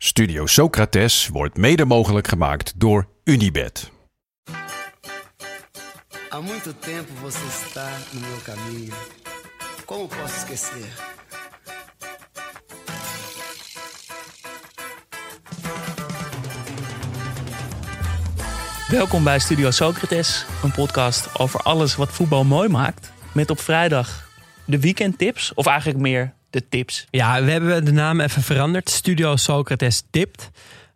Studio Socrates wordt mede mogelijk gemaakt door Unibed. Há muito tempo você está no meu caminho. Como posso esquecer? Welkom bij Studio Socrates, een podcast over alles wat voetbal mooi maakt. Met op vrijdag de weekendtips, of eigenlijk meer de tips. Ja, we hebben de naam even veranderd. Studio Socrates tipt.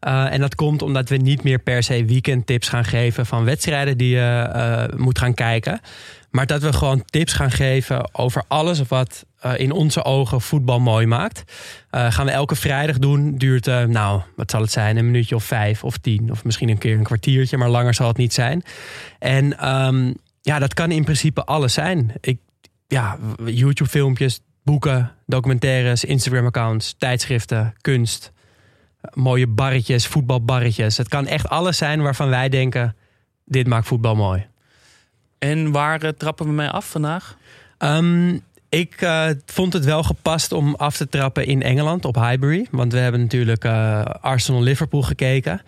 Uh, en dat komt omdat we niet meer per se weekendtips gaan geven van wedstrijden die je uh, moet gaan kijken. Maar dat we gewoon tips gaan geven over alles wat uh, in onze ogen voetbal mooi maakt. gaan we elke vrijdag doen. Duurt, nou, wat zal het zijn? Een minuutje of vijf of tien. Of misschien een keer een kwartiertje, maar langer zal het niet zijn. En um, ja, dat kan in principe alles zijn. Ik, ja, YouTube-filmpjes, boeken, documentaires, Instagram-accounts, tijdschriften, kunst mooie barretjes, voetbalbarretjes. Het kan echt alles zijn waarvan wij denken: dit maakt voetbal mooi. En waar uh, trappen we mee af vandaag? Um, ik uh, vond het wel gepast om af te trappen in Engeland op Highbury. Want we hebben natuurlijk uh, Arsenal-Liverpool gekeken.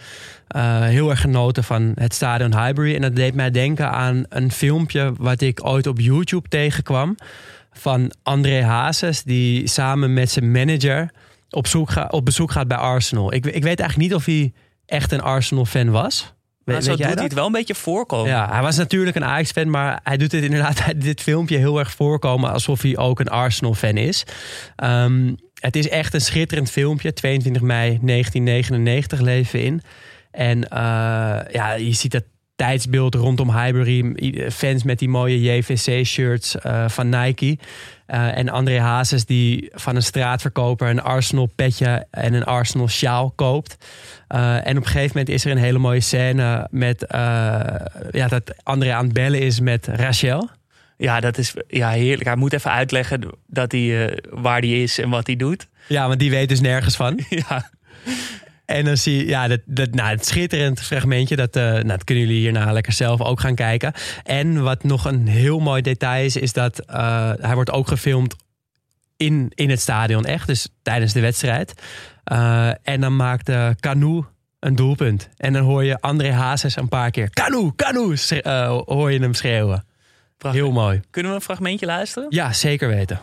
heel erg genoten van het stadion Highbury. En dat deed mij denken aan een filmpje wat ik ooit op YouTube tegenkwam. Van André Hazes, die samen met zijn manager op, zoek op bezoek gaat bij Arsenal. Ik, ik weet eigenlijk niet of hij echt een Arsenal-fan was. Maar zo doet hij het wel een beetje voorkomen. Ja, hij was natuurlijk een Ajax-fan, maar hij doet het inderdaad dit filmpje heel erg voorkomen alsof hij ook een Arsenal-fan is. Um, het is echt een schitterend filmpje. 22 mei 1999 leven we in. En uh, ja, je ziet het tijdsbeeld rondom Highbury. Fans met die mooie JVC-shirts uh, van Nike. Uh, en André Hazes die van een straatverkoper een Arsenal petje en een Arsenal sjaal koopt. Uh, en op een gegeven moment is er een hele mooie scène met ja, dat André aan het bellen is met Rachel. Ja, dat is ja, heerlijk. Hij moet even uitleggen dat hij, waar hij is en wat hij doet. Ja, want die weet dus nergens van. ja. En dan zie je, ja, dat, dat, nou, het schitterend fragmentje. Dat, uh, nou, dat kunnen jullie hierna lekker zelf ook gaan kijken. En wat nog een heel mooi detail is, is dat uh, hij wordt ook gefilmd in, in het stadion echt. Dus tijdens de wedstrijd. Uh, en dan maakt Canu een doelpunt. En dan hoor je André Hazes een paar keer. Canu, Canu, hoor je hem schreeuwen. Prachtig. Heel mooi. Kunnen we een fragmentje luisteren? Ja, zeker weten.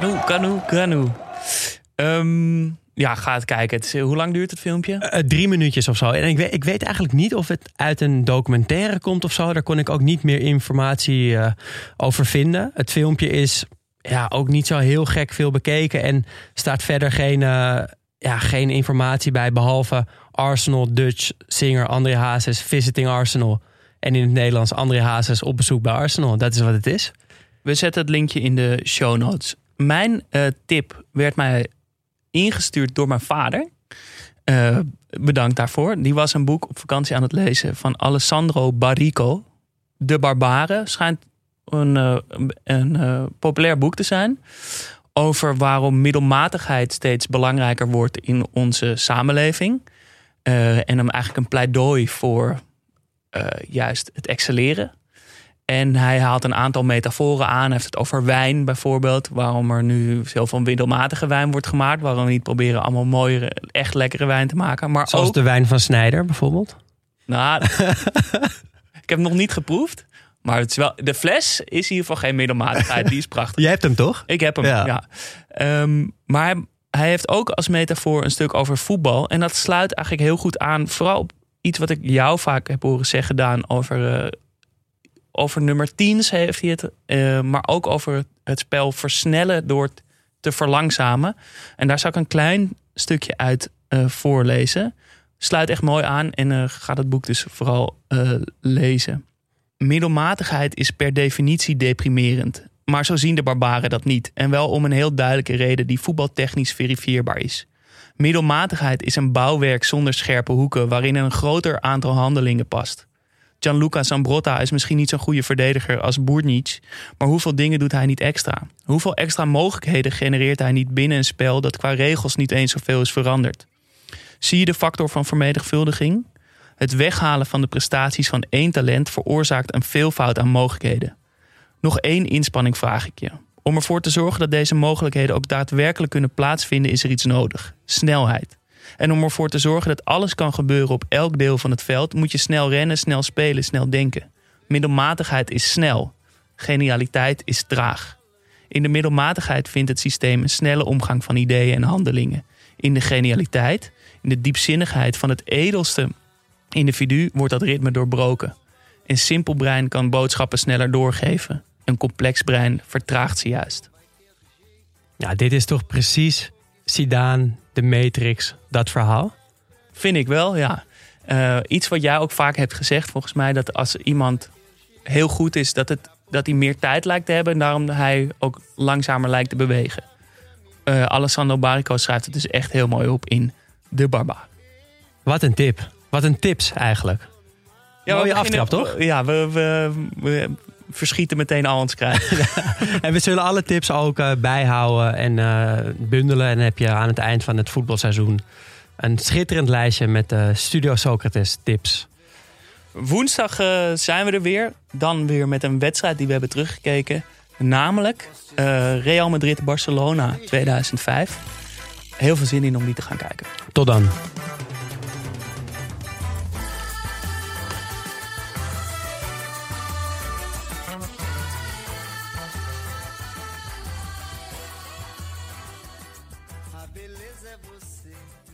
Kanu, Kanu. Um, ja, ga het kijken. Het is, hoe lang duurt het filmpje? Uh, drie minuutjes of zo. En ik weet, ik weet eigenlijk niet of het uit een documentaire komt of zo. Daar kon ik ook niet meer informatie uh, over vinden. Het filmpje is ja, ook niet zo heel gek veel bekeken. En staat verder geen, uh, ja, geen informatie bij. Behalve Arsenal, Dutch, singer André Hazes, visiting Arsenal. En in het Nederlands André Hazes op bezoek bij Arsenal. Dat is wat het is. We zetten het linkje in de show notes mijn uh, tip werd mij ingestuurd door mijn vader. Uh, bedankt daarvoor. Die was een boek op vakantie aan het lezen van Alessandro Barrico. De Barbaren schijnt een, uh, een populair boek te zijn. Over waarom middelmatigheid steeds belangrijker wordt in onze samenleving. en hem eigenlijk een pleidooi voor juist het excelleren. En hij haalt een aantal metaforen aan. Hij heeft het over wijn bijvoorbeeld. Waarom er nu zoveel middelmatige wijn wordt gemaakt. Waarom we niet proberen allemaal mooiere, echt lekkere wijn te maken. Maar Zoals ook... de wijn van Snijder bijvoorbeeld? Nou, ik heb hem nog niet geproefd. Maar het is wel, de fles is in ieder geval geen middelmatigheid. Die is prachtig. Jij hebt hem toch? Ik heb hem, ja. ja. Um, maar hij, hij heeft ook als metafoor een stuk over voetbal. En dat sluit eigenlijk heel goed aan. Vooral op iets wat ik jou vaak heb horen zeggen, Daan, over, uh, over nummer 10 heeft hij het. Uh, maar ook over het spel versnellen door te verlangzamen. En daar zou ik een klein stukje uit uh, voorlezen. Sluit echt mooi aan en ga het boek dus vooral lezen. Middelmatigheid is per definitie deprimerend. Maar zo zien de barbaren dat niet. En wel om een heel duidelijke reden die voetbaltechnisch verifieerbaar is. Middelmatigheid is een bouwwerk zonder scherpe hoeken waarin een groter aantal handelingen past. Gianluca Zambrotta is misschien niet zo'n goede verdediger als Boernic, maar hoeveel dingen doet hij niet extra? Hoeveel extra mogelijkheden genereert hij niet binnen een spel dat qua regels niet eens zoveel is veranderd? Zie je de factor van vermenigvuldiging? Het weghalen van de prestaties van één talent veroorzaakt een veelvoud aan mogelijkheden. Nog één inspanning vraag ik je. Om ervoor te zorgen dat deze mogelijkheden ook daadwerkelijk kunnen plaatsvinden, is er iets nodig: snelheid. En om ervoor te zorgen dat alles kan gebeuren op elk deel van het veld, moet je snel rennen, snel spelen, snel denken. Middelmatigheid is snel. Genialiteit is traag. In de middelmatigheid vindt het systeem een snelle omgang van ideeën en handelingen. In de genialiteit, in de diepzinnigheid van het edelste individu, wordt dat ritme doorbroken. Een simpel brein kan boodschappen sneller doorgeven. Een complex brein vertraagt ze juist. Ja, dit is toch precies Zidane, de Matrix, dat verhaal? Vind ik wel, ja. Uh, iets wat jij ook vaak hebt gezegd, volgens mij, dat als iemand heel goed is, dat, het, dat hij meer tijd lijkt te hebben en daarom hij ook langzamer lijkt te bewegen. Uh, Alessandro Barico schrijft het dus echt heel mooi op in De Barbaar. Wat een tip. Wat een tips eigenlijk. Ja, Mooie aftrap, toch? Ja, we, we, we, verschieten meteen al ons krijgen. en we zullen alle tips ook uh, bijhouden en uh, bundelen. En dan heb je aan het eind van het voetbalseizoen een schitterend lijstje met uh, Studio Socrates tips. Woensdag zijn we er weer. Dan weer met een wedstrijd die we hebben teruggekeken. Namelijk Real Madrid-Barcelona 2005. Heel veel zin in om die te gaan kijken. Tot dan. certeza é você.